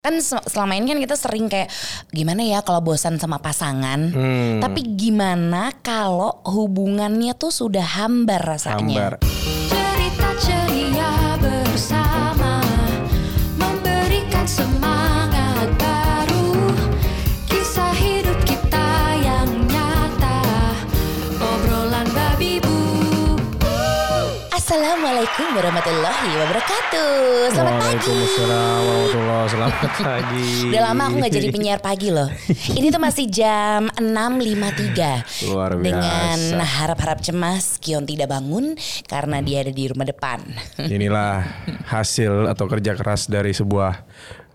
kan se- selama ini kan kita sering kayak gimana ya kalau bosan sama pasangan Hmm. tapi gimana kalau hubungannya tuh sudah hambar rasanya Hambar. Assalamualaikum warahmatullahi wabarakatuh. Selamat pagi. Waalaikumsalam warahmatullahi Selamat pagi. Udah lama aku gak jadi penyiar pagi loh. Ini tuh masih jam 6.53 Luar biasa. Dengan harap-harap cemas Kion tidak bangun Karena dia ada di rumah depan. Inilah hasil atau kerja keras dari sebuah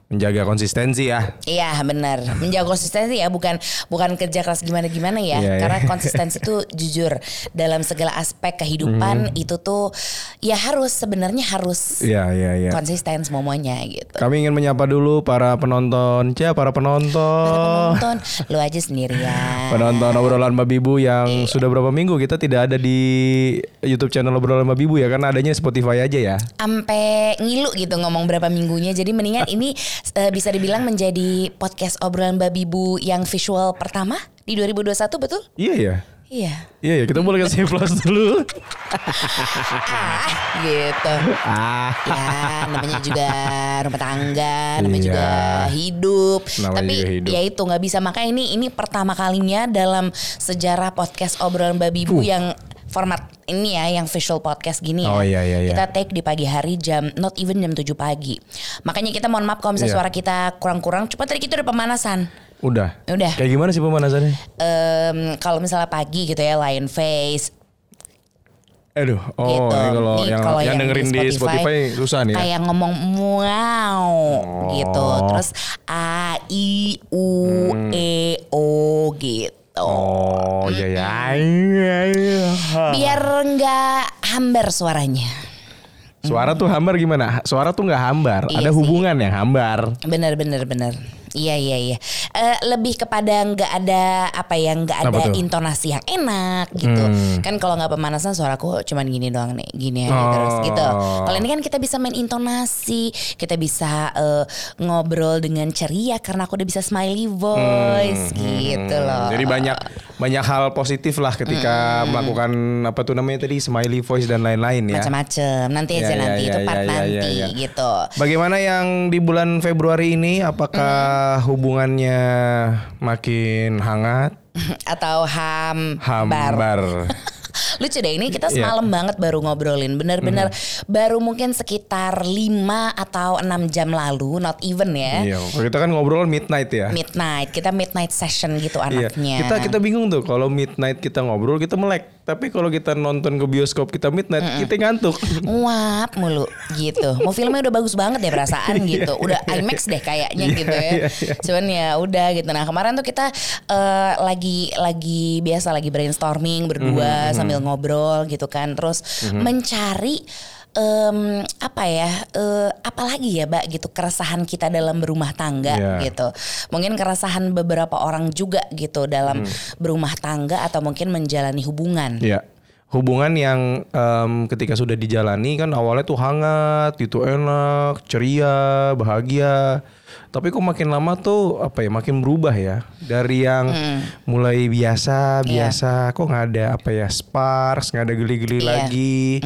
menjaga konsistensi ya. Iya benar menjaga konsistensi ya bukan bukan kerja keras gimana gimana ya Iya, iya. karena konsistensi tuh jujur dalam segala aspek kehidupan itu tuh ya harus sebenarnya harus Iya, iya, iya. konsisten semuanya gitu. Kami ingin menyapa dulu para penonton, ya para Para penonton. penonton lu aja sendirian. Penonton obrolan Babibu yang sudah berapa minggu kita tidak ada di YouTube channel obrolan Babibu ya karena adanya Spotify aja ya. Sampai ngilu gitu ngomong berapa minggunya jadi mendingan ini eh, bisa dibilang menjadi podcast obrolan babi bu yang visual pertama di 2021 betul? Iya ya. Iya. Iya ya, kita boleh kasih plus dulu. Ah gitu. ah. ya namanya juga rumah tangga namanya Iya. juga hidup Namanya tapi juga hidup. ya itu nggak bisa makanya ini ini pertama kalinya dalam sejarah podcast obrolan babi bu yang format ini ya yang visual podcast gini ya. Oh, iya, iya, iya. Kita take di pagi hari jam not even jam 7 pagi. Makanya kita mohon maaf kalau misalnya Iya. suara kita kurang-kurang. Cuma tadi kita udah pemanasan. Udah. Udah. Kayak gimana sih pemanasannya? Em, kalau misalnya pagi gitu ya lion face Aduh, oh gitu. ini kalau yang, kalau yang dengerin di Spotify, susah nih ya. Kayak ngomong wow gitu. Oh. Terus a i u e o gitu. Oh iya ya. Iya, iya. Biar nggak hambar suaranya. Suara tuh hambar gimana? Suara tuh nggak hambar. Iya Ada sih. hubungan yang hambar. Bener bener bener. Iya iya iya. Eh, lebih kepada nggak ada apa ya nggak ada intonasi yang enak gitu. Hmm. Kan kalau nggak pemanasan suaraku cuman gini doang nih, gini aja Oh. terus gitu. Kalau ini kan kita bisa main intonasi, kita bisa eh, ngobrol dengan ceria karena aku udah bisa smiley voice gitu loh. Hmm, Jadi banyak banyak hal positif lah ketika melakukan apa tuh namanya tadi smiley voice dan lain-lain ya. macam-macam. Nanti aja Ya, ya, nanti ya, itu ya, part ya, ya, nanti ya. gitu. Bagaimana yang di bulan Februari ini? Apakah hubungannya makin hangat? Atau ham bar. Hambar. Lucu deh ini kita Iya. semalam banget baru ngobrolin. Bener-bener baru mungkin sekitar 5 atau 6 jam lalu, not even ya. Iya, kalau kita kan ngobrol midnight ya. Midnight, kita midnight session gitu Iya, anaknya. kita kita bingung tuh kalau midnight kita ngobrol kita melek, tapi kalau kita nonton ke bioskop kita midnight kita ngantuk. Nguap mulu gitu. Mau filmnya udah bagus banget deh perasaan gitu. Udah IMAX deh kayaknya Iya, gitu ya. iya, iya. Cuman ya udah gitu. Nah kemarin tuh kita eh, lagi lagi biasa lagi brainstorming berdua Mhm, sambil ngobrol gitu kan. Terus mencari em, apa ya? eh, apalagi ya, Mbak gitu keresahan kita dalam berumah tangga Iya. gitu. Mungkin keresahan beberapa orang juga gitu dalam Mhm. berumah tangga atau mungkin menjalani hubungan. Iya. Hubungan yang em, ketika sudah dijalani kan awalnya tuh hangat, gitu enak, ceria, bahagia. Tapi kok makin lama tuh apa ya makin berubah ya. Dari yang mulai biasa Iya. biasa kok nggak ada apa ya sparks nggak ada geli-geli Iya. lagi.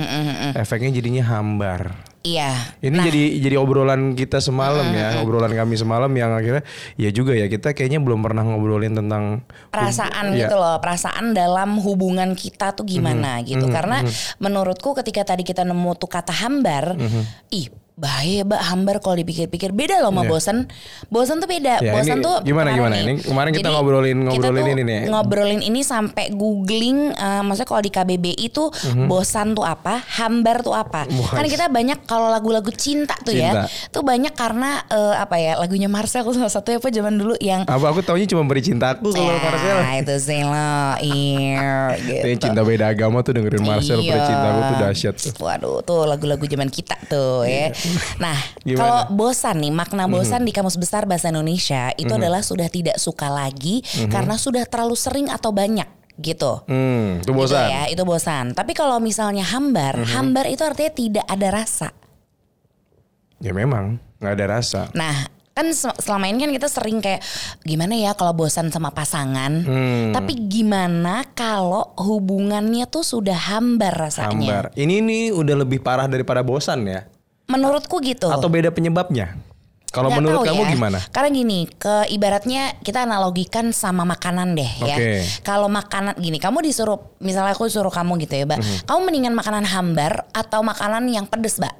Efeknya jadinya hambar. Iya. Ini jadi jadi obrolan kita semalam ya, obrolan kami semalam yang akhirnya ya juga ya kita kayaknya belum pernah ngobrolin tentang perasaan Iya. gitu loh perasaan dalam hubungan kita tuh gimana gitu. Karena menurutku ketika tadi kita nemu tuh kata hambar ih bahaya mbak hambar kalau dipikir-pikir beda loh sama Iya. bosen bosen tuh beda Ya, bosen ini tuh gimana, gimana? nih. Ini kemarin kita Jadi, ngobrolin- kita ngobrolin tuh ini nih. ngobrolin ini sampai googling eh, maksudnya kalau di KBBI tuh bosan tuh apa hambar tuh apa. Wah. kan kita banyak kalau lagu-lagu cinta tuh Cinta. ya tuh banyak karena eh, apa ya lagunya Marcel salah satu apa zaman dulu yang apa aku taunya cuma beri cintaku kalau Ya, Marcel. itu sih lo, iya, gitu. Cinta beda agama tuh dengerin Marcel Iya. beri cintaku tuh dahsyat tuh. Waduh, tuh lagu-lagu zaman kita tuh ya. Nah, kalau bosan nih, makna bosan di Kamus Besar Bahasa Indonesia itu adalah sudah tidak suka lagi karena sudah terlalu sering atau banyak gitu. Hmm, Gitu itu bosan. ya, itu bosan. Tapi kalau misalnya hambar, hambar itu artinya tidak ada rasa. Ya memang nggak ada rasa. Nah, kan se- selama ini kan kita sering kayak gimana ya kalau bosan sama pasangan. Hmm. Tapi gimana kalau hubungannya tuh sudah hambar rasanya? Hambar. Ini nih udah lebih parah daripada bosan ya. Menurutku gitu. Atau beda penyebabnya? Kalau menurut kamu ya. gimana? Karena gini, ke ibaratnya kita analogikan sama makanan deh ya. Oke. Kalau makanan gini, kamu disuruh misalnya aku suruh kamu gitu ya, Mbak. Mhm. Kamu mendingan makanan hambar atau makanan yang pedes, Mbak?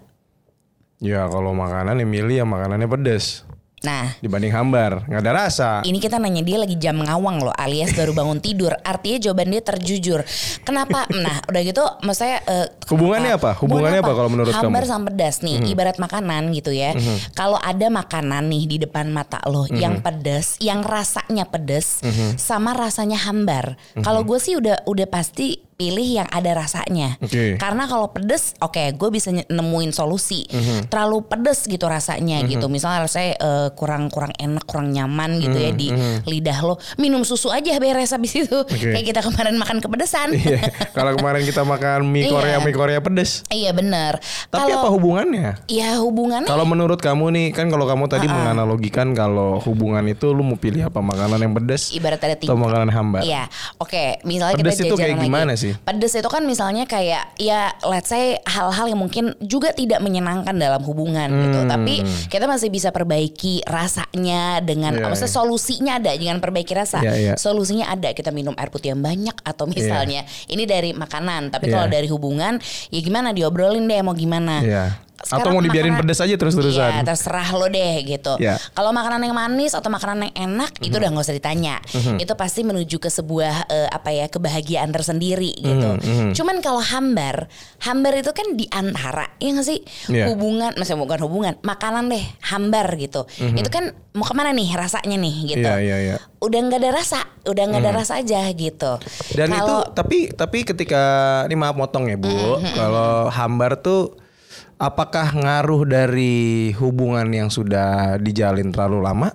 Ya kalau makanan yang milih yang makanannya pedes Nah, dibanding hambar, nggak ada rasa. ini kita nanya dia lagi jam ngawang loh alias baru bangun tidur. Artinya jawaban dia terjujur. Kenapa? Nah, udah gitu maksudnya eh, Hubungannya apa? Hubungannya apa kalau menurut Hambar kamu? Mhm. sama pedas nih, ibarat makanan gitu ya. Kalau ada makanan nih di depan mata lo Mhm. yang pedas, yang rasanya pedas sama rasanya hambar. Kalau gue sih udah udah pasti pilih yang ada rasanya. Oke. Karena kalau pedes, oke, gue bisa nemuin solusi. Mhm. Terlalu pedes gitu rasanya gitu. Misalnya rasanya eh, kurang kurang enak, kurang nyaman gitu ya Mhm. di lidah lo. Minum susu aja beres habis itu. Kayak kita kemarin makan kepedesan. Iya. kalau kemarin kita makan mie Iya. Korea, mie Korea pedes. iya bener. Tapi Kalau- apa hubungannya? Ya hubungannya Kalau menurut kamu nih, kan kalau kamu tadi menganalogikan kalau hubungan itu lu mau pilih apa makanan yang pedes ibarat ada atau makanan hambar? Iya, oke. Misalnya Pedes kita itu kayak gimana lagi. Sih? Pedes itu kan misalnya kayak ya let's say hal-hal yang mungkin juga tidak menyenangkan dalam hubungan gitu. Hmm. Tapi kita masih bisa perbaiki rasanya dengan Iya, maksudnya iya. solusinya ada, jangan perbaiki rasa. Iya, iya. Solusinya ada. Kita minum air putih yang banyak atau misalnya ini dari makanan, tapi Iya. kalau dari hubungan ya gimana diobrolin deh mau gimana. Iya. Atau Sekarang mau dibiarin makanan- pedes aja terus-terusan? Iya terserah lo deh gitu. Iya. Kalau makanan yang manis atau makanan yang enak itu Mhm. udah nggak usah ditanya. Itu pasti menuju ke sebuah eh, apa ya kebahagiaan tersendiri gitu. Mhm, Cuman kalau hambar, hambar itu kan di antara ya nggak sih Iya. hubungan, maksudnya bukan hubungan, makanan deh hambar gitu. Itu kan mau ke mana nih rasanya nih gitu. Iya, iya, iya. Udah nggak ada rasa, udah nggak ada rasa aja gitu. Dan itu Kalau tapi tapi ketika ini maaf motong ya Bu, Mm-hmm. kalau hambar tuh apakah ngaruh dari hubungan yang sudah dijalin terlalu lama?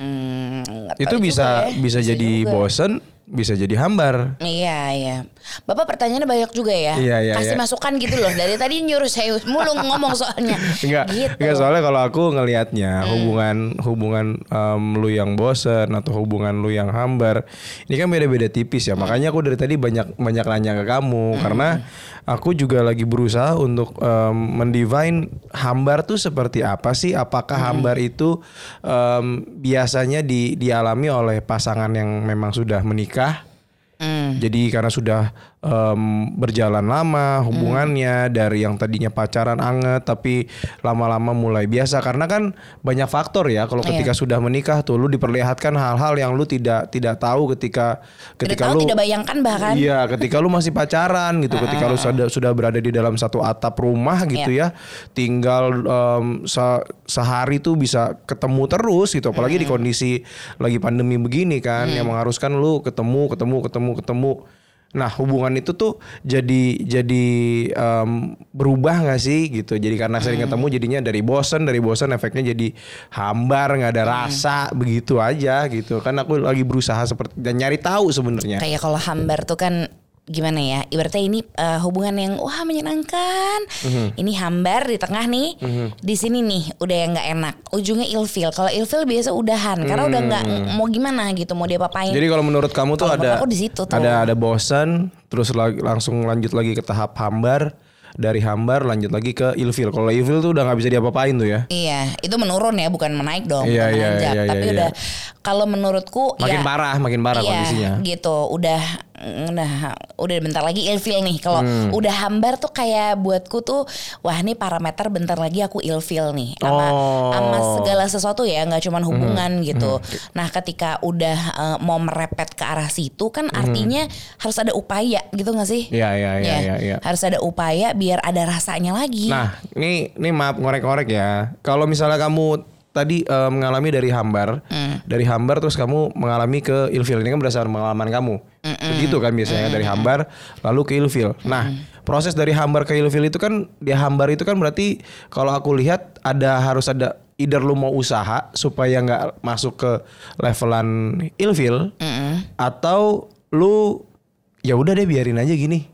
hmm, Itu bisa ya. bisa jadi juga. bosen, bisa jadi hambar. Iya iya. Bapak pertanyaannya banyak juga ya. Iya, iya, Kasih iya. masukan gitu loh. Dari tadi nyuruh saya mulu ngomong soalnya. Enggak, Gitu. enggak soalnya kalau aku ngelihatnya Hmm. hubungan hubungan em, lu yang bosen atau hubungan lu yang hambar, ini kan beda-beda tipis Hmm. ya. Makanya aku dari tadi banyak banyak nanya ke kamu karena aku juga lagi berusaha untuk em, mendivine hambar tuh seperti apa sih? Apakah Hmm. hambar itu em, biasanya di, dialami oleh pasangan yang memang sudah menikah? Hmm. Jadi karena sudah em, berjalan lama hubungannya dari yang tadinya pacaran anget tapi lama-lama mulai biasa karena kan banyak faktor ya kalau Iya. ketika sudah menikah tuh lu diperlihatkan hal-hal yang lu tidak tidak tahu ketika Tidak ketika tahu lu tidak bayangkan bahkan. Iya, ketika lu masih pacaran gitu, ketika lu sudah sudah berada di dalam satu atap rumah gitu Iya. ya, tinggal em, se- sehari tuh bisa ketemu terus gitu, apalagi di kondisi lagi pandemi begini kan, yang mengharuskan lu ketemu, ketemu, ketemu, ketemu. Nah, hubungan itu tuh jadi jadi em, berubah nggak sih gitu. Jadi karena sering ketemu jadinya dari bosen, dari bosen efeknya jadi hambar, nggak ada rasa, begitu aja gitu. Kan aku lagi berusaha seperti dan nyari tahu sebenarnya. Kayak kalau hambar tuh kan gimana ya? Ibaratnya ini eh, hubungan yang wah menyenangkan. Mhm. Ini hambar di tengah nih. Di sini nih udah yang nggak enak. Ujungnya ilfil. Kalau ilfil biasa udahan karena udah nggak mau gimana gitu mau dia papain. Hmm. Jadi kalau menurut kamu tuh Kalau ada aku di situ tuh. ada ada bosan, terus langsung lanjut lagi ke tahap hambar, dari hambar lanjut lagi ke ilfil. Kalau ilfil tuh udah nggak bisa diapa-apain tuh ya. Iya, itu menurun ya, bukan menaik dong, Iya, bukan iya, menanjak. iya, iya, Tapi iya. udah kalau menurutku Makin ya, parah, makin parah iya, kondisinya. gitu. Udah udah udah bentar lagi ilfil nih. Kalau Hmm. udah hambar tuh kayak buatku tuh wah ini parameter bentar lagi aku ilfil nih sama Oh. sama segala sesuatu ya, nggak cuman Hmm. hubungan gitu. Nah, ketika udah eh, mau merepet ke arah situ kan artinya harus ada upaya gitu gak sih? Hmm. Iya, iya, iya, Ya, iya, iya. Harus ada upaya biar ada rasanya lagi. Nah, ini ini maaf ngorek-ngorek ya. Kalau misalnya kamu tadi eh, mengalami dari hambar, dari hambar terus kamu mengalami ke ilfil ini kan berdasarkan pengalaman kamu. Begitu kan biasanya dari hambar lalu ke ilfil. Nah, proses dari hambar ke ilfil itu kan dia hambar itu kan berarti kalau aku lihat ada harus ada either lu mau usaha supaya nggak masuk ke levelan ilfil atau lu ya udah deh biarin aja gini.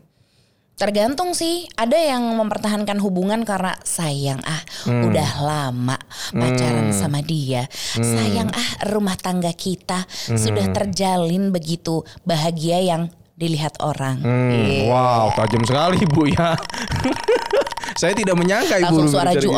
Tergantung sih, ada yang mempertahankan hubungan karena sayang ah Hmm. udah lama pacaran sama dia. Sayang ah rumah tangga kita Hmm. sudah terjalin begitu bahagia yang dilihat orang. Hmm, Iya. Wow, tajam sekali Bu ya. Saya tidak menyangka Ibu Langsung suara gitu.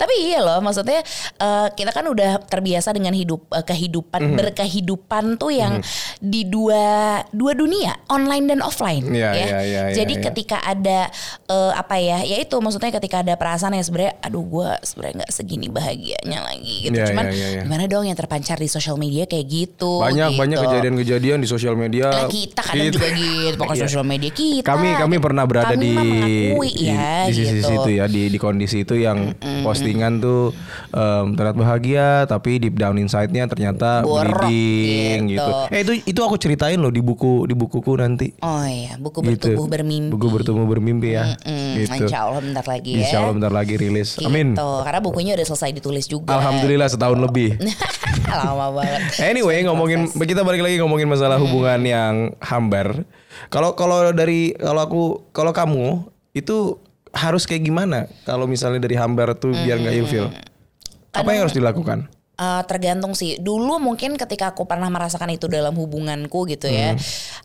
Tapi iya loh, maksudnya eh, kita kan udah terbiasa dengan hidup eh, kehidupan Mhm. berkehidupan tuh yang di dua dua dunia, online dan offline Iya, ya. iya, iya, Jadi iya. ketika ada eh, apa ya, ya itu maksudnya ketika ada perasaan yang sebenarnya aduh gue sebenarnya nggak segini bahagianya lagi gitu. Iya, Cuman iya, iya, iya. gimana dong yang terpancar di sosial media kayak gitu. Banyak gitu. banyak kejadian-kejadian di sosial media. Lah kita kadang Kita- juga gitu, pokoknya Iya. sosial media kita. Kami kami pernah berada Kami di di, ya, di sisi gitu. situ ya di di kondisi itu yang postingan tuh em, terlihat bahagia tapi deep down inside-nya ternyata Borok, bleeding gitu. gitu. Eh itu itu aku ceritain loh di buku di bukuku nanti. Oh iya, buku Gitu. bertubuh bermimpi. Buku bertumbuh bermimpi ya. Mm, gitu. Insya Allah bentar lagi ya. Insya Allah bentar lagi rilis. Gitu. Amin. Karena bukunya udah selesai ditulis juga. Alhamdulillah setahun lebih. Lama banget. Anyway, ngomongin kita balik lagi ngomongin masalah hubungan yang hambar. Kalau kalau dari kalau aku kalau kamu itu harus kayak gimana? Kalau misalnya dari hambar tuh biar nggak ilfil. Apa yang harus dilakukan? Eh, tergantung sih. Dulu mungkin ketika aku pernah merasakan itu dalam hubunganku gitu ya,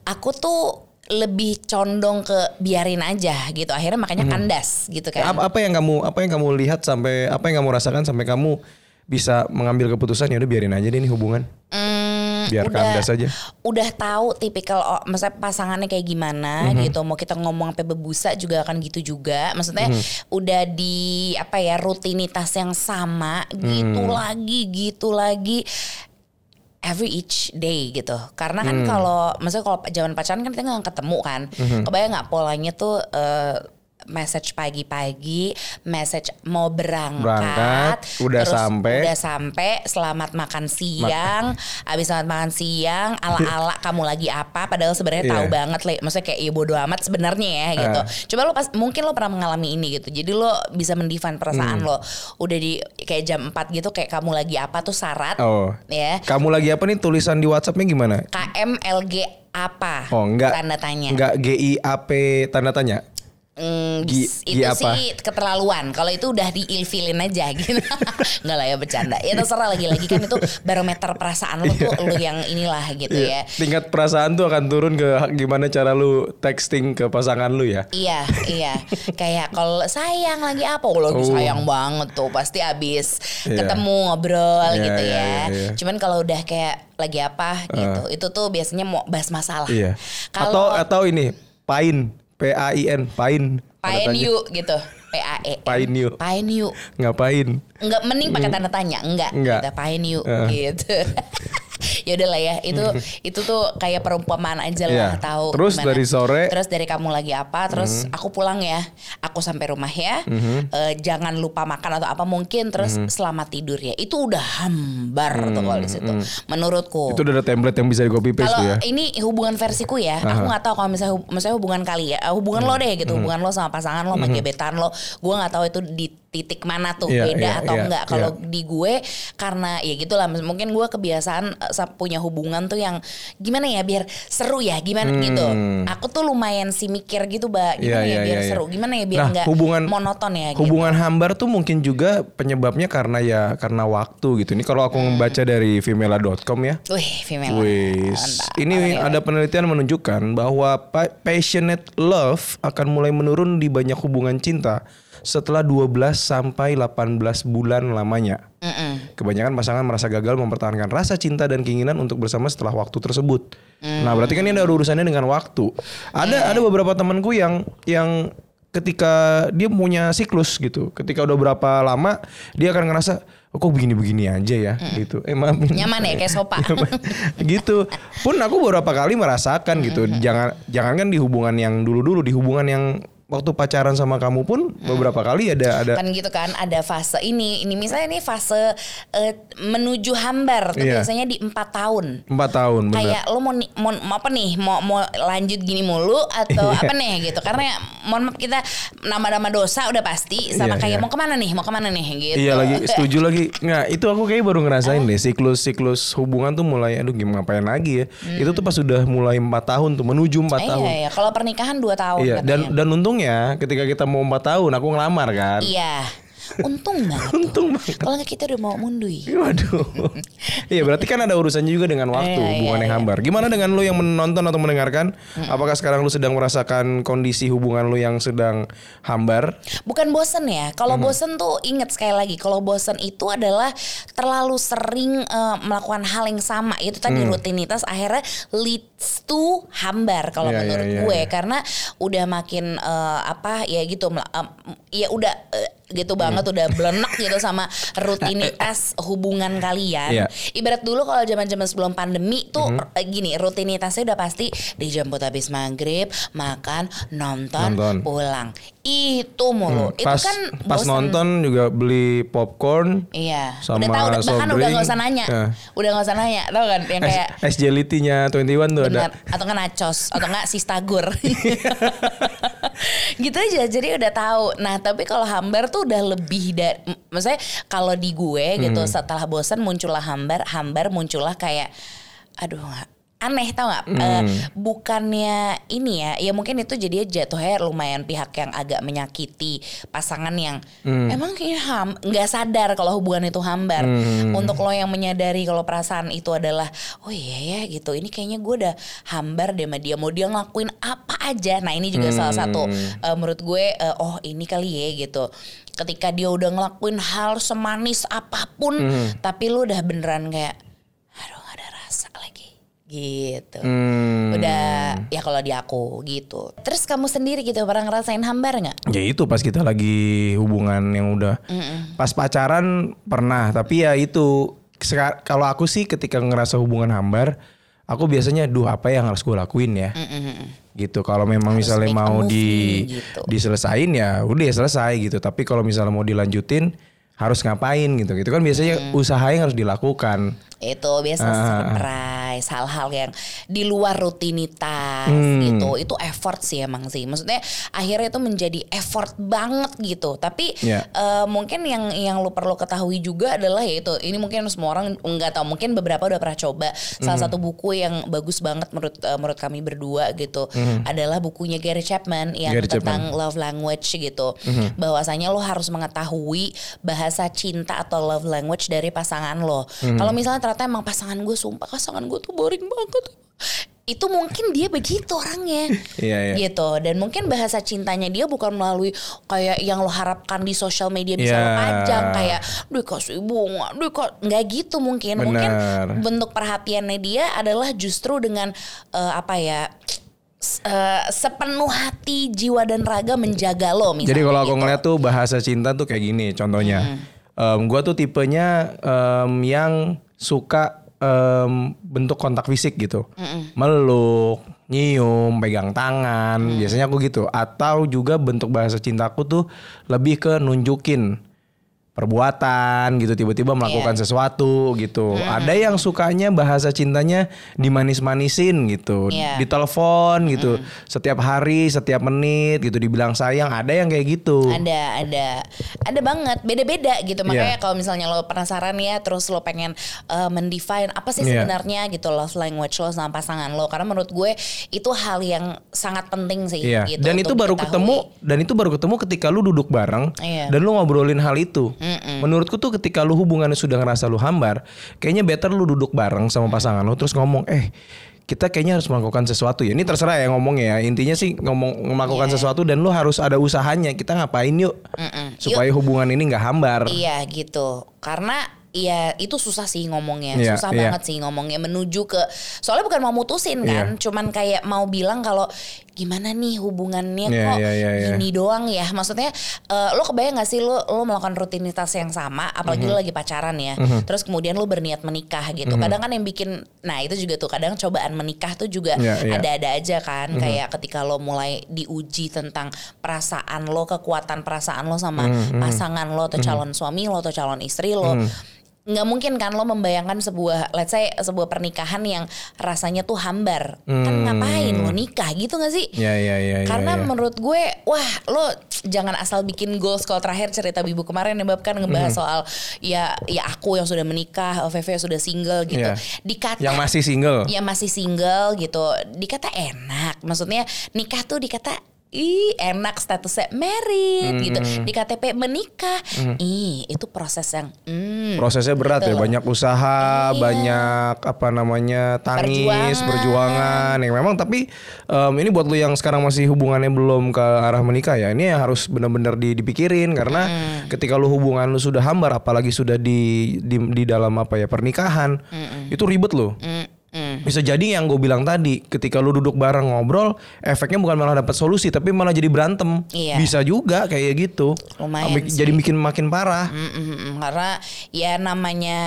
aku tuh lebih condong ke biarin aja gitu. Akhirnya makanya kandas gitu kan. Apa, apa yang kamu apa yang kamu lihat sampai apa yang kamu rasakan sampai kamu bisa mengambil keputusan ya udah biarin aja deh ini hubungan. Hmm, Biar kandas aja. Udah tahu tipikal oh, maksudnya pasangannya kayak gimana Mhm. gitu. Mau kita ngomong sampai bebusa juga akan gitu juga. Maksudnya Mhm. udah di apa ya rutinitas yang sama gitu Mhm. lagi gitu lagi every each day gitu. Karena kan Hmm. kalau maksudnya kalau zaman pacaran kan kita nggak ketemu kan. Mhm. Kebayang nggak polanya tuh eh, message pagi-pagi, message mau berangkat, Berangkat, udah sampai. udah sampai, selamat makan siang, habis selamat makan siang, ala-ala kamu lagi apa? Padahal sebenarnya tahu Iya. banget, le. maksudnya kayak ya bodo amat sebenarnya ya gitu. Ah. Coba lo pas mungkin lo pernah mengalami ini gitu, jadi lo bisa mendefine perasaan Hmm. lo. Udah di kayak jam 4 gitu, kayak kamu lagi apa tuh syarat, Oh. ya. Kamu lagi apa nih tulisan di WhatsAppnya gimana? KMLG apa? Oh enggak. Tanda tanya. Enggak GIAP tanda tanya. Hmm, Gi- itu gi apa? sih keterlaluan. Kalau itu udah diilfilin aja gitu. Enggak lah ya bercanda. Ya terserah lagi-lagi kan itu barometer perasaan lo tuh lo yang inilah gitu ya. Iya. Tingkat perasaan tuh akan turun ke gimana cara lu texting ke pasangan lu ya. Iya, iya. Kayak kalau sayang lagi apa? Lagi Oh. sayang banget tuh. Pasti abis Iya. ketemu ngobrol Iya, gitu iya, ya. iya, iya. Cuman kalau udah kayak lagi apa gitu, itu tuh biasanya mau bahas masalah. Iya. Kalau Atau atau ini pain P A I N pain. pain yuk gitu. P A E. Pain yuk. Pain yuk. Ngapain? Enggak mending pakai tanda tanya, enggak. Enggak. Kita pain yuk Heeh. gitu. ya udah lah ya, itu itu tuh kayak perumpamaan aja lah tahu. Terus gimana. dari sore? Terus dari kamu lagi apa? Terus aku pulang ya. Aku sampai rumah ya. Eh, jangan lupa makan atau apa mungkin terus Mhm. selamat tidur ya. Itu udah hambar tuh kalau di situ. Menurutku. Mhm. Itu udah ada template yang bisa di copy paste ya. ini hubungan versiku ya, aku nggak tahu kalau misalnya hub- misalnya hubungan kali ya, eh, hubungan Mhm. lo deh gitu, hubungan lo sama pasangan lo, sama gebetan lo, gue nggak tahu itu di titik mana tuh Iya, beda iya, atau iya, enggak. Kalau iya. di gue karena ya gitulah, mungkin gue kebiasaan eh, punya hubungan tuh yang gimana ya biar seru ya, gimana gitu. Aku tuh lumayan sih mikir gitu, mbak, Hmm. gimana Iya, ya iya, biar iya, iya. seru, gimana ya biar Nah, nggak hubungan- monoton ya. gitu. Hubungan hambar tuh mungkin juga penyebabnya karena ya karena waktu gitu. Ini kalau aku membaca dari femela.com ya. Wih. Wis. Mantap. Ini Oke, ada penelitian menunjukkan bahwa pa- passionate love akan mulai menurun di banyak hubungan cinta setelah 12 sampai 18 bulan lamanya. Mm-mm. Kebanyakan pasangan merasa gagal mempertahankan rasa cinta dan keinginan untuk bersama setelah waktu tersebut. Nah, berarti kan ini ada urusannya dengan waktu. Ada ada beberapa temanku yang yang ketika dia punya siklus gitu, ketika udah berapa lama dia akan ngerasa oh, kok begini-begini aja ya gitu. Eh maaf Nyaman ya kayak sopa. gitu. Pun aku beberapa kali merasakan gitu. Jangan jangan kan di hubungan yang dulu-dulu, di hubungan yang waktu pacaran sama kamu pun beberapa kali ada ada kan gitu kan ada fase ini ini misalnya ini fase eh, menuju hambar tuh Iya. biasanya di empat tahun empat tahun bener. kayak lo mau, mau mau apa nih mau mau lanjut gini mulu atau Iya. apa nih gitu karena mohon maaf kita nama-nama dosa udah pasti sama Iya, kayak iya. mau ke mana nih mau ke mana nih gitu Iya lagi setuju lagi. Nggak itu aku kayak baru ngerasain deh siklus-siklus hubungan tuh mulai aduh gimana ngapain lagi ya. Itu tuh pas sudah mulai empat tahun tuh menuju empat iya tahun. iya kalau pernikahan dua tahun Iya dan dan untungnya ketika kita mau empat tahun aku ngelamar kan. iya untung banget Untung banget. kalau nggak kita udah mau mundui Waduh. Iya berarti kan ada urusannya juga dengan waktu Iya, hubungan iya, yang iya. hambar. Gimana dengan lu yang menonton atau mendengarkan? Apakah sekarang lu sedang merasakan kondisi hubungan lu yang sedang hambar? Bukan bosen ya. Kalau Hmm. bosen tuh inget sekali lagi. Kalau bosen itu adalah terlalu sering eh, melakukan hal yang sama. Itu tadi Hmm. rutinitas akhirnya leads to hambar kalau Iya, iya, menurut iya, gue. iya. Karena udah makin eh, apa ya gitu. em, ya udah eh, gitu banget Hmm. udah belenak gitu sama rutinitas hubungan kalian. Iya. Ibarat dulu kalau zaman-zaman sebelum pandemi tuh Hmm. eh, gini rutinitasnya udah pasti dijemput habis maghrib, makan, nonton, Nonton. pulang. Itu mulu. Itu pas kan pas bosan. nonton juga beli popcorn. Iya. sama udah tahu udah- bahkan udah nggak usah nanya. Ya. Udah nggak usah nanya. Tahu kan yang kayak Es, es jelly-nya 21 tuh benar ada. atau nggak nachos atau nggak sistagur. gitu aja. Jadi udah tahu. Nah, tapi kalau hambar tuh udah lebih dari maksudnya kalau di gue gitu Hmm. setelah bosan muncullah hambar, hambar muncullah kayak aduh aneh tau nggak Hmm. Eh, bukannya ini ya ya mungkin itu jadi jatuhnya lumayan pihak yang agak menyakiti pasangan yang Hmm. emang kayak ham nggak sadar kalau hubungan itu hambar Hmm. untuk lo yang menyadari kalau perasaan itu adalah oh iya ya gitu ini kayaknya gue udah hambar deh sama dia mau dia ngelakuin apa aja nah ini juga salah satu eh, menurut gue eh, oh ini kali ya gitu ketika dia udah ngelakuin hal semanis apa pun tapi lu udah beneran kayak aduh gak ada rasa lagi. Gitu. Hmm. udah ya kalau di aku gitu. Terus kamu sendiri gitu pernah ngerasain hambar nggak? Ya itu pas kita lagi hubungan yang udah pas pacaran pernah. Tapi ya itu kalau aku sih ketika ngerasa hubungan hambar aku biasanya duh apa yang harus gue lakuin ya? Gitu kalau memang Harus misalnya mau di gitu. diselesain ya udah ya selesai gitu. Tapi kalau misalnya mau dilanjutin harus ngapain gitu gitu. Kan biasanya usaha yang harus dilakukan itu biasa Ah, ah, ah. surprise hal-hal yang di luar rutinitas Hmm. gitu. Itu effort sih emang sih. Maksudnya akhirnya itu menjadi effort banget gitu. Tapi Ya. eh, mungkin yang yang lu perlu ketahui juga adalah yaitu ini mungkin semua orang nggak tahu mungkin beberapa udah pernah coba. Salah satu buku yang bagus banget menurut eh, menurut kami berdua gitu adalah bukunya Gary Chapman yang Gary tentang love language gitu. Bahwasanya lo harus mengetahui bahasa cinta atau love language dari pasangan lo. Kalau misalnya ternyata emang pasangan gue sumpah pasangan gue tuh boring banget itu mungkin dia begitu orangnya Iya, iya. gitu dan mungkin bahasa cintanya dia bukan melalui kayak yang lo harapkan di sosial media bisa lo Iya. pajang kayak dia kasih bunga dia kok nggak gitu mungkin mungkin Benar. bentuk perhatiannya dia adalah justru dengan eh, apa ya eh, sepenuh hati jiwa dan raga menjaga lo misalnya Jadi kalau aku gitu. ngeliat tuh bahasa cinta tuh kayak gini contohnya. Em, gua tuh tipenya em, yang suka em, bentuk kontak fisik gitu. Meluk, nyium, pegang tangan. Biasanya aku gitu. Atau juga bentuk bahasa cintaku tuh lebih ke nunjukin perbuatan gitu tiba-tiba melakukan Iya. sesuatu gitu. Ada yang sukanya bahasa cintanya dimanis-manisin gitu, Iya. ditelepon gitu. Setiap hari, setiap menit gitu dibilang sayang. Ada yang kayak gitu. Ada, ada, ada banget, beda-beda gitu. Makanya Iya. kalau misalnya lo penasaran ya, terus lo pengen uh, mendefine apa sih Iya. sebenarnya gitu love language lo sama pasangan lo. Karena menurut gue itu hal yang sangat penting sih. Iya. Gitu, dan itu baru diketahui. ketemu dan itu baru ketemu ketika lu duduk bareng Iya. dan lu ngobrolin hal itu. Menurutku tuh ketika lu hubungannya sudah ngerasa lu hambar, kayaknya better lu duduk bareng sama pasangan lu terus ngomong, "Eh, kita kayaknya harus melakukan sesuatu ya." Ini terserah ya ngomongnya ya. Intinya sih ngomong melakukan Iya. sesuatu dan lu harus ada usahanya. Kita ngapain yuk? Supaya hubungan ini nggak hambar. Iya gitu. Karena ya itu susah sih ngomongnya. Iya, susah iya. banget sih ngomongnya menuju ke soalnya bukan mau mutusin kan, Iya. cuman kayak mau bilang kalau gimana nih hubungannya Iya, kok iya, iya, iya. gini doang ya maksudnya eh, lo kebayang gak sih lo lo melakukan rutinitas yang sama apalagi Mhm. lo lagi pacaran ya terus kemudian lo berniat menikah gitu kadang kan yang bikin nah itu juga tuh kadang cobaan menikah tuh juga Iya, iya. ada-ada aja kan Mhm. kayak ketika lo mulai diuji tentang perasaan lo kekuatan perasaan lo sama Mhm, pasangan lo atau calon suami lo atau calon istri lo nggak mungkin kan lo membayangkan sebuah let's say sebuah pernikahan yang rasanya tuh hambar kan ngapain lo nikah gitu gak sih Ya ya ya. ya, karena ya. menurut gue wah lo jangan asal bikin goals kalau terakhir cerita bibu kemarin yang kan ngebahas soal ya ya aku yang sudah menikah Veve yang sudah single gitu Iya. dikata yang masih single. yang masih single gitu dikata enak maksudnya nikah tuh dikata Ih enak statusnya married gitu di KTP menikah ih itu proses yang hmm, Prosesnya berat gitu ya, loh. banyak usaha, Iya. banyak apa namanya tangis, Perjuangan. perjuangan. Yang memang tapi em, ini buat lu yang sekarang masih hubungannya belum ke arah menikah ya, ini yang harus benar-benar di- dipikirin karena ketika lu hubungan lu sudah hambar, apalagi sudah di di, di dalam apa ya pernikahan, itu ribet loh. Mm, mm. Bisa jadi yang gue bilang tadi, ketika lu duduk bareng ngobrol, efeknya bukan malah dapat solusi, tapi malah jadi berantem. Iya. Bisa juga kayak gitu. Lumayan Amik- sih. Jadi bikin makin parah. Mm, mm, mm. karena ya namanya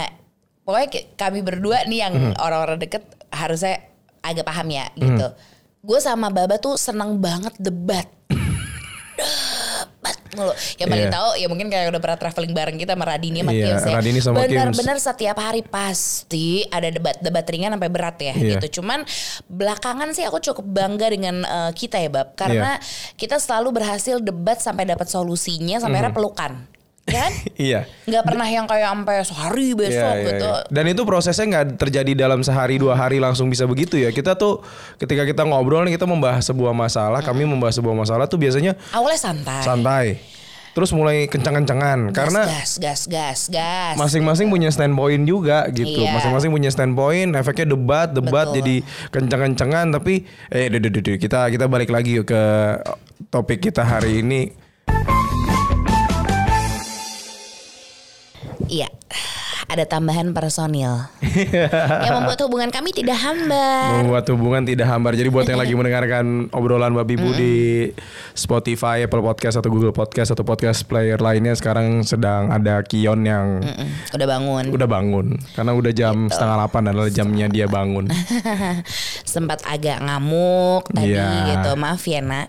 pokoknya kami berdua nih yang Mm-hmm. orang-orang deket harusnya agak paham ya gitu. Gue sama Baba tuh seneng banget debat. mulu. Yang paling Iya. tahu ya mungkin kayak udah pernah traveling bareng kita sama Radini sama Iya, Kios ya. Radini sama Kims. Benar-benar setiap hari pasti ada debat debat ringan sampai berat ya Iya. gitu. Cuman belakangan sih aku cukup bangga dengan eh, kita ya Bab karena Iya. kita selalu berhasil debat sampai dapat solusinya sampai akhirnya pelukan. Ya kan? Iya. nggak pernah yang kayak sampai sehari besok Iya, iya, gitu. iya. Dan itu prosesnya nggak terjadi dalam sehari dua hari langsung bisa begitu ya. Kita tuh ketika kita ngobrol nih kita membahas sebuah masalah, kami membahas sebuah masalah tuh biasanya Awalnya santai. santai. Terus mulai kencang-kencangan karena gas, gas, gas, gas. masing-masing punya standpoint juga gitu. Iya. Masing-masing punya standpoint, efeknya debat, debat Betul. jadi kencang-kencangan tapi eh duh, duh, duh, duh, kita kita balik lagi yuk ke topik kita hari ini. Iya. Ada tambahan personil yang membuat hubungan kami tidak hambar. membuat hubungan tidak hambar. Jadi buat yang lagi mendengarkan obrolan Babi Bu di Spotify, Apple Podcast atau Google Podcast atau podcast player lainnya sekarang sedang ada Kion yang Mm, Udah bangun. udah bangun karena udah jam Gitu. setengah delapan adalah jamnya dia bangun. Sempat agak ngamuk tadi Iya. gitu. Maaf ya nak.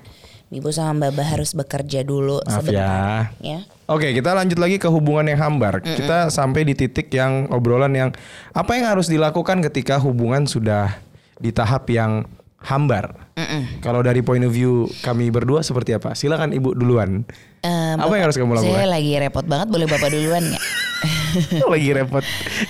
Ibu sama Baba harus bekerja dulu Maaf sebentar. ya. Ya. Oke, kita lanjut lagi ke hubungan yang hambar. Kita sampai di titik yang obrolan yang apa yang harus dilakukan ketika hubungan sudah di tahap yang hambar. Kalau dari point of view kami berdua seperti apa? Silakan Ibu duluan. Eh, apa yang harus kamu Saya lakukan? lagi repot banget. Boleh Bapak duluan nggak? lagi repot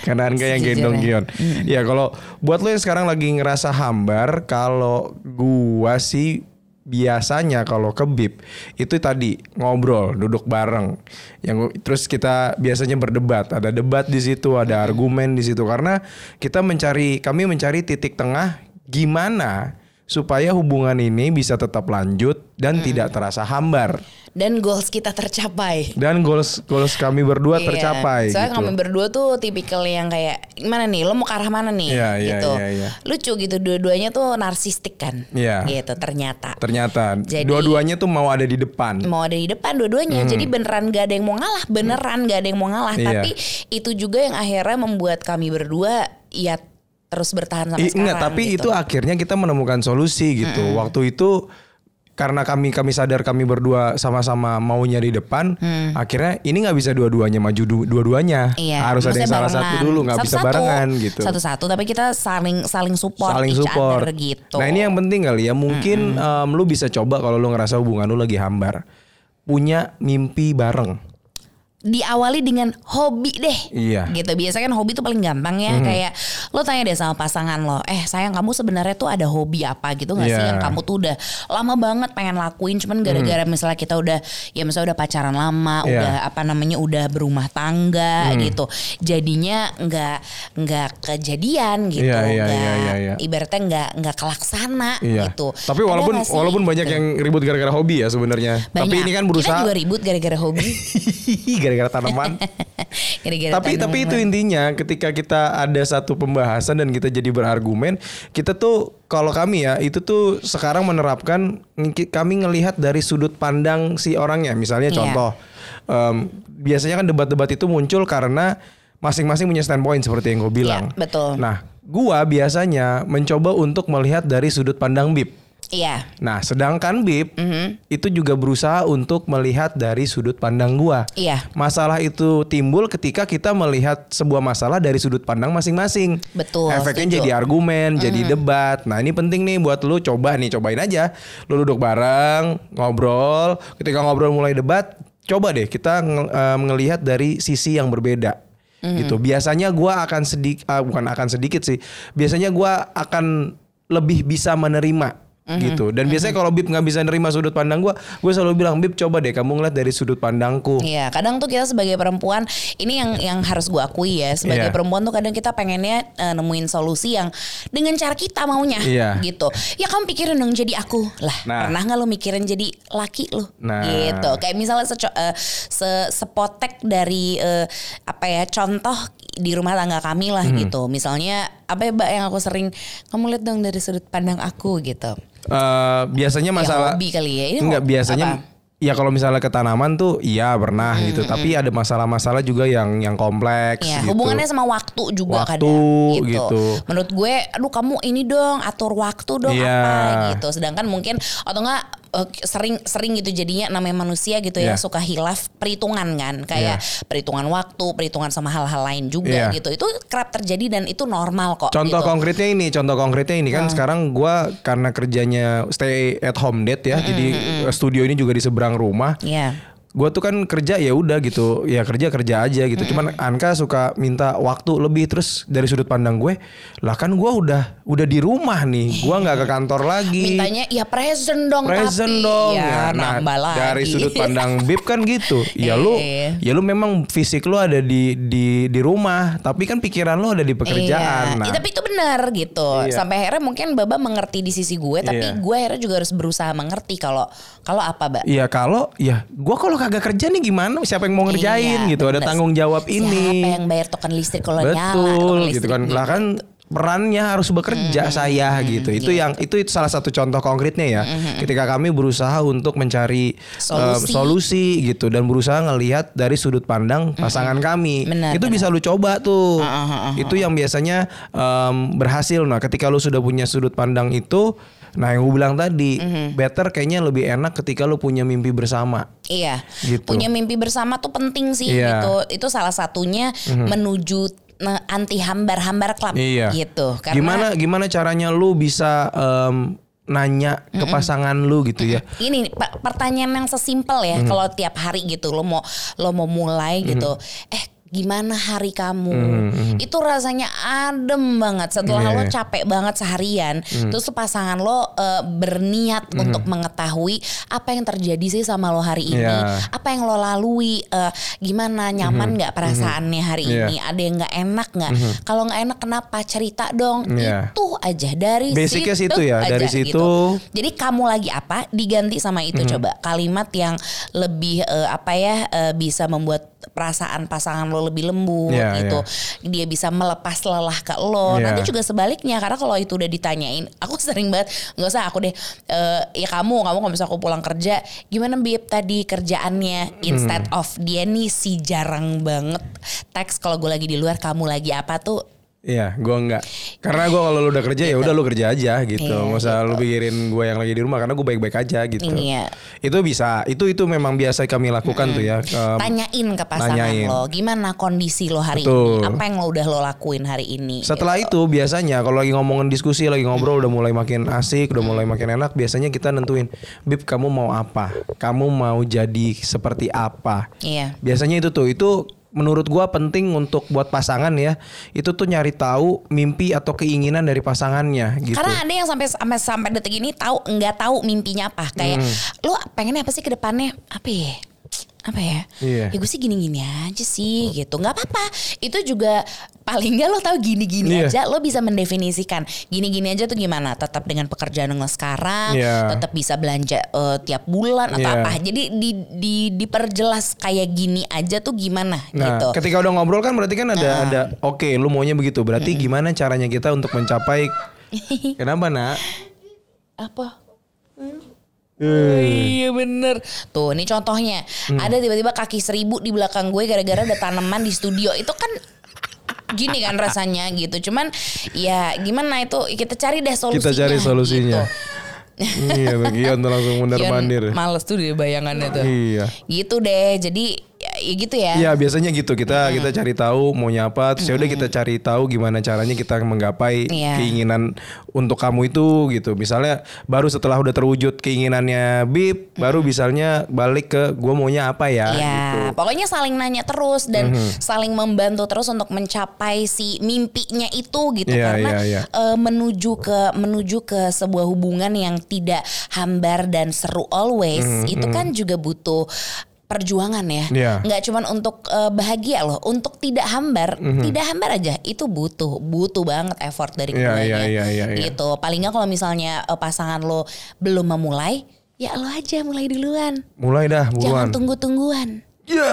karena Anka yang gendong Gion. Ya kalau buat lo yang sekarang lagi ngerasa hambar, kalau gua sih biasanya kalau ke BIP itu tadi ngobrol, duduk bareng. Yang terus kita biasanya berdebat, ada debat di situ, ada argumen di situ karena kita mencari kami mencari titik tengah gimana supaya hubungan ini bisa tetap lanjut dan tidak terasa hambar. Dan goals kita tercapai. Dan goals goals kami berdua Iya. tercapai Soalnya gitu. kami berdua tuh tipikal yang kayak gimana nih, lo mau ke arah mana nih? Iya, iya, gitu. iya, iya. Lucu gitu dua-duanya tuh narsistik kan? Iya. Gitu ternyata. Ternyata Jadi- dua-duanya tuh mau ada di depan. mau ada di depan dua-duanya jadi beneran gak ada yang mau ngalah beneran gak ada yang mau ngalah Iya. tapi itu juga yang akhirnya membuat kami berdua ya terus bertahan sampai I- sekarang enggak, tapi gitu. itu akhirnya kita menemukan solusi gitu. Waktu itu karena kami kami sadar kami berdua sama-sama maunya di depan, akhirnya ini nggak bisa dua-duanya maju du- dua-duanya. Iya, Harus ada yang salah satu dulu, nggak bisa barengan gitu. Satu-satu, tapi kita saling saling support Saling support. other gitu. Nah ini yang penting kali ya. Mungkin em, lu bisa coba kalau lu ngerasa hubungan lu lagi hambar, punya mimpi bareng. Diawali dengan hobi deh. Iya. Gitu. Biasanya kan hobi tuh paling gampang ya. Kayak lo tanya deh sama pasangan lo, eh sayang kamu sebenarnya tuh ada hobi apa gitu gak sih Iya. Yang kamu tuh udah lama banget pengen lakuin, cuman gara-gara misalnya kita udah ya misalnya udah pacaran lama, Iya. udah apa namanya udah berumah tangga Hmm. gitu, jadinya nggak nggak kejadian gitu, Iya, iya, nggak- iya, iya, iya. ibaratnya nggak nggak kelaksana Iya. gitu. Tapi walaupun nggak sih? walaupun banyak Gitu. yang ribut gara-gara hobi ya sebenarnya. Tapi ini kan Kita berusaha juga ribut gara-gara hobi. gara-gara tanaman. Gara-gara tapi tapi itu tanaman. intinya ketika kita ada satu pembahasan dan kita jadi berargumen, kita tuh kalau kami ya itu tuh sekarang menerapkan kami ngelihat dari sudut pandang si orangnya. Misalnya Iya. contoh, em, biasanya kan debat-debat itu muncul karena masing-masing punya standpoint seperti yang gue bilang. Iya, betul. Nah, gua biasanya mencoba untuk melihat dari sudut pandang Bib. Iya. Nah, sedangkan Bib Mhm. itu juga berusaha untuk melihat dari sudut pandang gua. Iya. Masalah itu timbul ketika kita melihat sebuah masalah dari sudut pandang masing-masing. Betul, Efeknya setuju. jadi argumen, jadi debat. Nah, ini penting nih buat lu coba nih, cobain aja. Lu duduk bareng, ngobrol. Ketika ngobrol mulai debat, coba deh kita nge- eh, ngelihat dari sisi yang berbeda. Gitu. Biasanya gua akan sedikit bukan akan sedikit sih. Biasanya gua akan lebih bisa menerima gitu. Dan biasanya kalau Bib nggak bisa nerima sudut pandang gua, gue selalu bilang Bib coba deh kamu ngeliat dari sudut pandangku. Iya, kadang tuh kita sebagai perempuan ini yang yang harus gue akui ya sebagai Iya. perempuan tuh kadang kita pengennya eh, nemuin solusi yang dengan cara kita maunya Iya. gitu. Ya kamu pikirin dong jadi aku lah. Nah. Pernah nggak lo mikirin jadi laki lo? Nah. Gitu. Kayak misalnya seco- eh, se sepotek dari eh, apa ya contoh di rumah tangga kami lah Hmm. gitu. Misalnya apa ya mbak yang aku sering kamu lihat dong dari sudut pandang aku gitu. Eh, biasanya masalah hobi kali ya. Ini enggak biasanya apa? ya kalau misalnya ke tanaman tuh iya pernah gitu tapi ada masalah-masalah juga yang yang kompleks Ya, gitu. hubungannya sama waktu juga Waktu, kadang gitu. Menurut gue, aduh kamu ini dong atur waktu dong Iya. apa gitu. Sedangkan mungkin atau enggak eh, sering sering gitu jadinya namanya manusia gitu ya Iya. suka hilaf perhitungan kan kayak perhitungan waktu, perhitungan sama hal-hal lain juga Iya. gitu. Itu kerap terjadi dan itu normal kok. Contoh gitu. konkretnya ini, contoh konkretnya ini kan sekarang gua karena kerjanya stay at home date ya, jadi eh, studio ini juga di seberang rumah. Iya. Gua tuh kan kerja ya udah gitu, ya kerja kerja aja gitu. Cuman Anka suka minta waktu lebih terus dari sudut pandang gue, lah kan gua udah udah di rumah nih, gua nggak ke kantor lagi. Mintanya ya present dong present tapi dong ya, nah nambah lagi. dari sudut pandang Bib kan gitu ya lu Iya. ya lu memang fisik lu ada di di di rumah tapi kan pikiran lu ada di pekerjaan Iya. nah Ya, tapi itu benar gitu. Iya. Sampai akhirnya mungkin Baba mengerti di sisi gue, tapi Iya. gue akhirnya juga harus berusaha mengerti kalau kalau apa, Mbak. Iya kalau ya gua kalau kagak kerja nih gimana? Siapa yang mau ngerjain Iya, gitu? Ada bener. tanggung jawab ini. Siapa yang bayar token listrik kalau nyala? token betul gitu kan. lah kan perannya harus bekerja saya gitu. Itu yang itu, itu salah satu contoh konkretnya ya. Ketika kami berusaha untuk mencari Solusi. eh, solusi gitu dan berusaha ngelihat dari sudut pandang pasangan kami. Benar, itu benar. bisa lu coba tuh. Ah, itu yang biasanya em, berhasil. Nah ketika lu sudah punya sudut pandang itu nah yang gue bilang tadi better kayaknya lebih enak ketika lu punya mimpi bersama Iya. Gitu. Punya mimpi bersama tuh penting sih Iya. gitu. Itu salah satunya menuju nah, anti hambar-hambar klub Iya. gitu. Karena gimana gimana caranya lu bisa em, nanya ke pasangan lu gitu ya? ini pa- pertanyaan yang sesimpel ya kalau tiap hari gitu lo mau lo mau mulai gitu eh gimana hari kamu itu rasanya adem banget setelah Iya. lo capek banget seharian terus tuh pasangan lo eh, berniat untuk mengetahui apa yang terjadi sih sama lo hari ini Iya. apa yang lo lalui eh, gimana nyaman nggak perasaannya hari Iya. ini ada yang nggak enak nggak kalau nggak enak kenapa cerita dong Iya. itu aja dari Basicnya situ ya, aja dari gitu. situ. Jadi kamu lagi apa diganti sama itu Mhm. coba kalimat yang lebih eh, apa ya eh, bisa membuat perasaan pasangan lo lebih lembut Iya, gitu. Dia bisa melepas lelah ke lo. Iya. Nanti juga sebaliknya karena kalau itu udah ditanyain, aku sering banget nggak usah aku deh eh, ya kamu kamu kalau misalnya aku pulang kerja gimana bib tadi kerjaannya instead Hmm. of dia nih si jarang banget teks kalau gue lagi di luar kamu lagi apa tuh Iya, gua enggak. Karena gua kalau lu udah kerja ya udah lu kerja aja gitu. Iya, Nggak usah lu pikirin gua yang lagi di rumah karena gua baik-baik aja gitu. Iya. Itu bisa. Itu itu memang biasa kami lakukan tuh ya. Em, tanyain ke pasangan nanyain. lo gimana kondisi lo hari Betul. ini apa yang lo udah lo lakuin hari ini Setelah gitu. itu biasanya kalau lagi ngomongin diskusi, lagi ngobrol udah mulai makin asik, udah mulai makin enak, biasanya kita nentuin, "Bib, kamu mau apa? Kamu mau jadi seperti apa?" iya Biasanya itu tuh, itu menurut gua penting untuk buat pasangan ya. Itu tuh nyari tahu mimpi atau keinginan dari pasangannya gitu. karena ada yang sampai sampai sampai detik ini tahu nggak tahu mimpinya apa kayak Hmm. lo pengennya apa sih ke depannya apa ya apa ya? Iya. Ya gue sih gini-gini aja sih gitu. nggak apa-apa. Itu juga paling nggak lo tahu gini-gini Iya. aja lo bisa mendefinisikan gini-gini aja tuh gimana? Tetap dengan pekerjaan lo sekarang, Iya. tetap bisa belanja eh, tiap bulan atau Iya. apa. Jadi di, di diperjelas kayak gini aja tuh gimana Nah, gitu. ketika udah ngobrol kan berarti kan ada ada oke, lu maunya begitu. Berarti gimana caranya kita untuk mencapai Kenapa, Nak? Apa? Iya bener. Tuh ini contohnya. Ada tiba-tiba kaki seribu di belakang gue Gara-gara ada tanaman di studio. Itu kan Gini kan rasanya gitu. Cuman ya gimana itu? Kita cari deh solusinya. Kita cari solusinya. gitu. iya, tuh langsung mundar mandir. Males tuh dia bayangannya tuh. Iya. Gitu deh. Jadi ya, gitu ya? Iya biasanya gitu. Kita kita cari tahu maunya apa. Terus ya udah kita cari tahu gimana caranya kita menggapai Iya. keinginan untuk kamu itu gitu. Misalnya baru setelah udah terwujud keinginannya Bib baru misalnya balik ke gue maunya apa ya Iya, gitu. pokoknya saling nanya terus dan saling membantu terus untuk mencapai si mimpinya itu gitu. Iya, karena iya, iya. eh, menuju ke menuju ke sebuah hubungan yang tidak hambar dan seru always itu kan juga butuh perjuangan ya, Iya. nggak cuman untuk eh, bahagia loh, untuk tidak hambar, tidak hambar aja itu butuh, butuh banget effort dari Iya, keduanya, iya, iya, iya, iya. gitu. Paling nggak kalau misalnya eh, pasangan lo belum memulai, ya lo aja mulai duluan, mulai dah jangan buruan tunggu-tungguan. ya